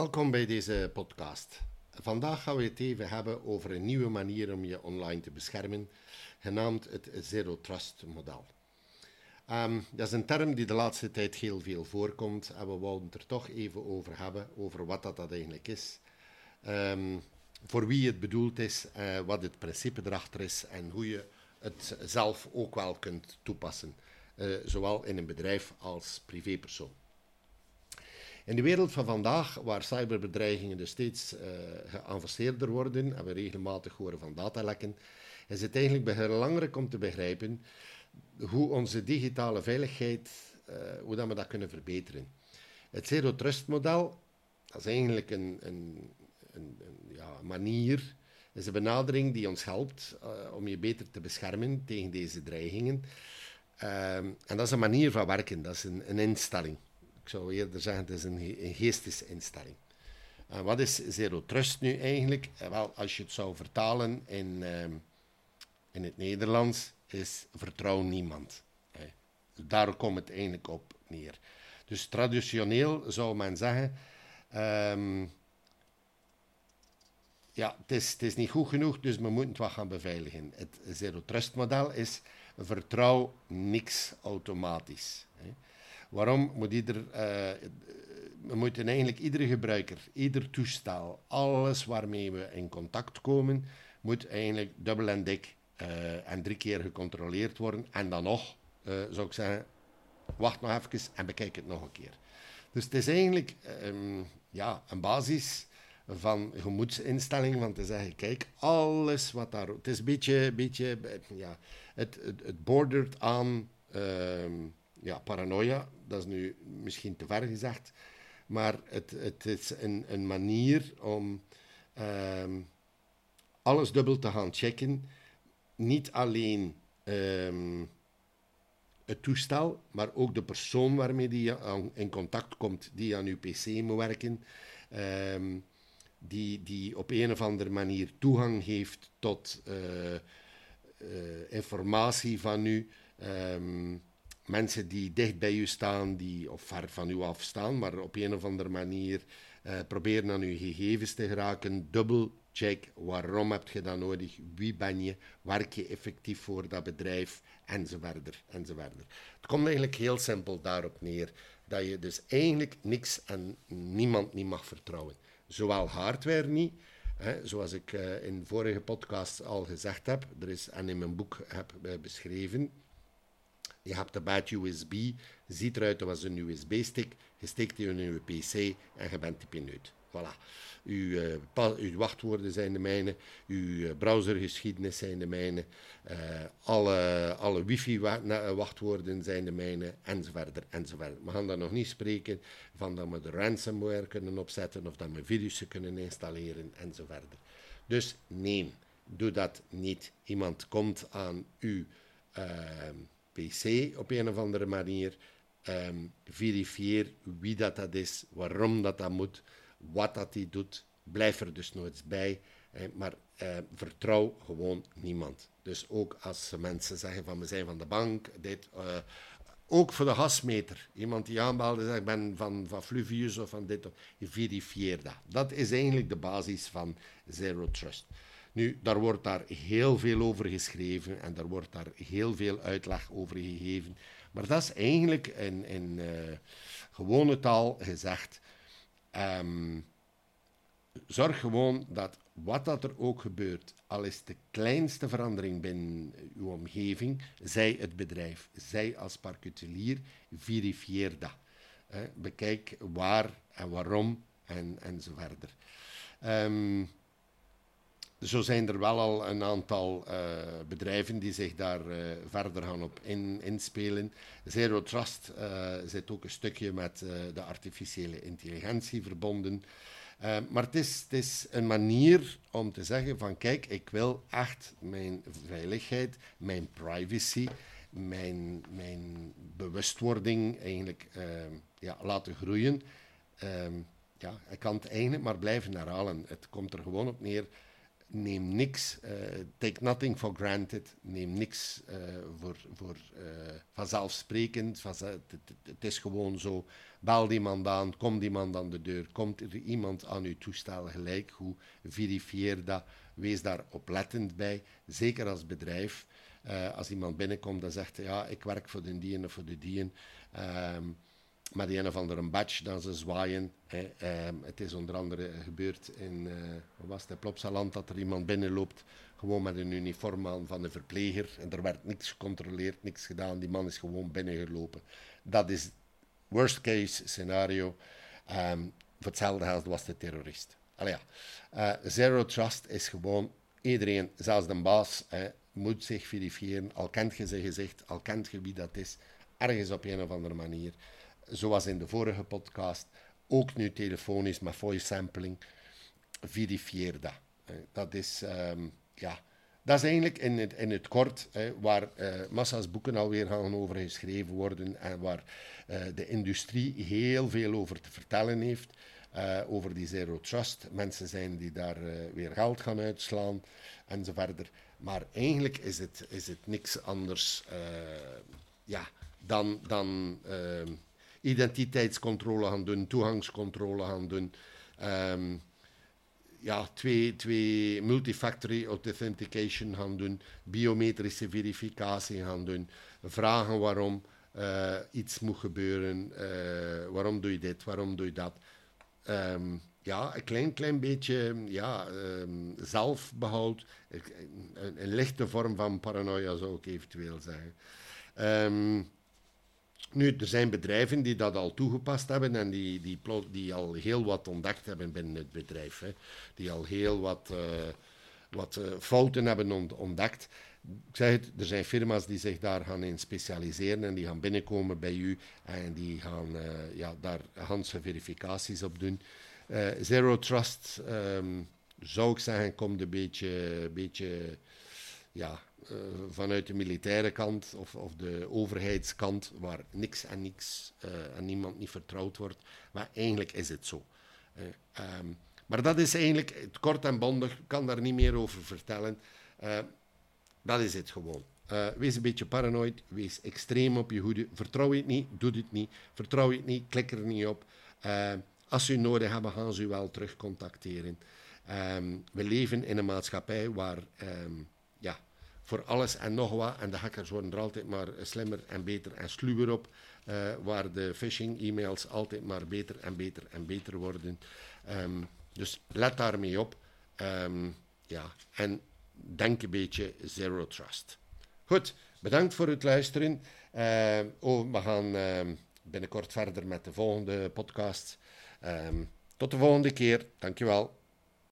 Welkom bij deze podcast. Vandaag gaan we het even hebben over een nieuwe manier om je online te beschermen, genaamd het Zero Trust model. Um, dat is een term die de laatste tijd heel veel voorkomt en we wouden het er toch even over hebben, over wat dat, dat eigenlijk is, um, voor wie het bedoeld is, uh, wat het principe erachter is en hoe je het zelf ook wel kunt toepassen, uh, zowel in een bedrijf als privépersoon. In de wereld van vandaag, waar cyberbedreigingen dus steeds uh, geavanceerder worden en we regelmatig horen van datalekken, is het eigenlijk belangrijk om te begrijpen hoe onze digitale veiligheid, uh, hoe dat we dat kunnen verbeteren. Het Zero Trust model, dat is eigenlijk een, een, een, een ja, manier, is een benadering die ons helpt uh, om je beter te beschermen tegen deze dreigingen. Uh, en dat is een manier van werken, dat is een instelling. Zou eerder zeggen, het is een, een geestesinstelling. En wat is Zero Trust nu eigenlijk? Wel, als je het zou vertalen in, in het Nederlands, is vertrouw niemand. Daar komt het eigenlijk op neer. Dus traditioneel zou men zeggen, um, ja, het is, het is niet goed genoeg, dus we moeten het wat gaan beveiligen. Het zero trust model is vertrouw niks automatisch. Waarom moet ieder, uh, moeten eigenlijk iedere gebruiker, ieder toestel, alles waarmee we in contact komen, moet eigenlijk dubbel en dik uh, en drie keer gecontroleerd worden. En dan nog, uh, zou ik zeggen, wacht nog even en bekijk het nog een keer. Dus het is eigenlijk um, ja, een basis van gemoedsinstelling van te zeggen, kijk, alles wat daar... Het is een beetje, beetje ja, het, het, bordert aan um, ja, paranoia. Dat is nu misschien te ver gezegd. Maar het, het is een, een manier om um, alles dubbel te gaan checken niet alleen um, het toestel, maar ook de persoon waarmee die aan, in contact komt, die aan uw PC moet werken, um, die, die op een of andere manier toegang heeft tot uh, uh, informatie van u. Um, mensen die dicht bij u staan, die of ver van u afstaan, maar op een of andere manier uh, proberen aan uw gegevens te geraken, dubbel check waarom heb je dat nodig, wie ben je, werk je effectief voor dat bedrijf, enzovoort, enzovoort. Het komt eigenlijk heel simpel daarop neer dat je dus eigenlijk niks en niemand niet mag vertrouwen. Zowel hardware niet, hè, zoals ik uh, in vorige podcast al gezegd heb, er is, en in mijn boek heb uh, beschreven, je hebt een bad USB, ziet eruit als een USB-stick, je steekt die in je PC en je bent die pineut. Voilà. Uw, uh, uw, wachtwoorden zijn de mijne, uw uh, browsergeschiedenis zijn de mijne, uh, alle, alle wifi-wachtwoorden zijn de mijne, enzovoort, enzovoort. We gaan dan nog niet spreken van dat we de ransomware kunnen opzetten of dat we virussen kunnen installeren, enzovoort. Dus nee, doe dat niet. Iemand komt aan uw Op een of andere manier, um, verifieer wie dat, dat is, waarom dat, dat moet wat dat hij doet, blijf er dus nooit bij. maar eh, vertrouw gewoon niemand. Dus ook als mensen zeggen van we zijn van de bank, dit, uh, ook voor de gasmeter. Iemand die aanbelde zegt ik ben van, van Fluvius of van dit, verifieer dat. Dat is eigenlijk de basis van Zero Trust. Nu, daar wordt daar heel veel over geschreven en daar wordt daar heel veel uitleg over gegeven. Maar dat is eigenlijk in, in uh, gewone taal gezegd Um, zorg gewoon dat wat dat er ook gebeurt, al is de kleinste verandering binnen uw omgeving, zij het bedrijf, zij als particulier, verifieer dat. Eh, bekijk waar en waarom en, en zo verder. Um, zo zijn er wel al een aantal uh, bedrijven die zich daar uh, verder gaan op in, inspelen. Zero Trust uh, zit ook een stukje met de artificiële intelligentie verbonden. maar het is, het is een manier om te zeggen van kijk, ik wil echt mijn veiligheid, mijn privacy, mijn, mijn bewustwording eigenlijk ja, laten groeien. ja, ik kan het eigenlijk maar blijven herhalen. Het komt er gewoon op neer neem niks, uh, take nothing for granted, neem niks uh, voor, voor uh, vanzelfsprekend. Van, het, is gewoon zo, bel die man aan, kom die man aan de deur, komt er iemand aan uw toestel gelijk, hoe verifieer dat, wees daar oplettend bij, zeker als bedrijf. als iemand binnenkomt en zegt, ja, ik werk voor de dien of voor de dien, met een of andere badge dan ze zwaaien. Hè. Um, het is onder andere gebeurd in uh, was het, Plopsaland dat er iemand binnenloopt, gewoon met een uniform aan van een verpleger. En er werd niks gecontroleerd, niks gedaan. Die man is gewoon binnengelopen. Dat is worst case scenario. Um, voor hetzelfde geld was de terrorist. Allee, ja. Uh, zero trust is gewoon iedereen, zelfs de baas, hè, moet zich verifiëren. Al kent je zijn gezicht, al kent je wie dat is, ergens op een of andere manier zoals in de vorige podcast, ook nu telefonisch met voice sampling, verifieer dat. Dat is, um, ja, dat is eigenlijk in het, in het kort hè, waar uh, massa's boeken alweer gaan over geschreven worden en waar uh, de industrie heel veel over te vertellen heeft. Over die zero trust. Mensen zijn die daar weer geld gaan uitslaan en zo verder. Maar eigenlijk is het, is het niks anders ja, dan, dan ehm, identiteitscontrole gaan doen, toegangscontrole gaan doen. Um, ja, twee, twee multifactory authentication gaan doen, biometrische verificatie gaan doen, vragen waarom uh, iets moet gebeuren, uh, waarom doe je dit, waarom doe je dat. Um, ja, een klein, klein beetje ja, um, zelfbehoud, een, een, lichte vorm van paranoia zou ik eventueel zeggen. Um, nu, er zijn bedrijven die dat al toegepast hebben en die, die, die al heel wat ontdekt hebben binnen het bedrijf. Hè. Die al heel wat, uh, wat uh, fouten hebben ontdekt. Ik zeg het, er zijn firma's die zich daar gaan in specialiseren en die gaan binnenkomen bij u en die gaan uh, ja, daar handse verificaties op doen. Zero Trust, um, zou ik zeggen, komt een beetje, beetje ja, uh, vanuit de militaire kant of, of de overheidskant, waar niks en niks uh, niemand niet vertrouwd wordt. Maar eigenlijk is het zo. Um, maar dat is eigenlijk, het kort en bondig, ik kan daar niet meer over vertellen. dat is het gewoon. wees een beetje paranoid, wees extreem op je hoede. Vertrouw het niet, doe het niet. Vertrouw het niet, klik er niet op. als u nodig hebben, gaan ze u wel terug contacteren. Um, we leven in een maatschappij waar ja, voor alles en nog wat. En de hackers worden er altijd maar slimmer en beter en sluwer op. Uh, waar de phishing-e-mails altijd maar beter en beter en beter worden. Um, dus let daarmee op. Um, ja, en denk een beetje zero trust. Goed, bedankt voor het luisteren. Uh, oh, we gaan uh, binnenkort verder met de volgende podcast. tot de volgende keer. Dankjewel.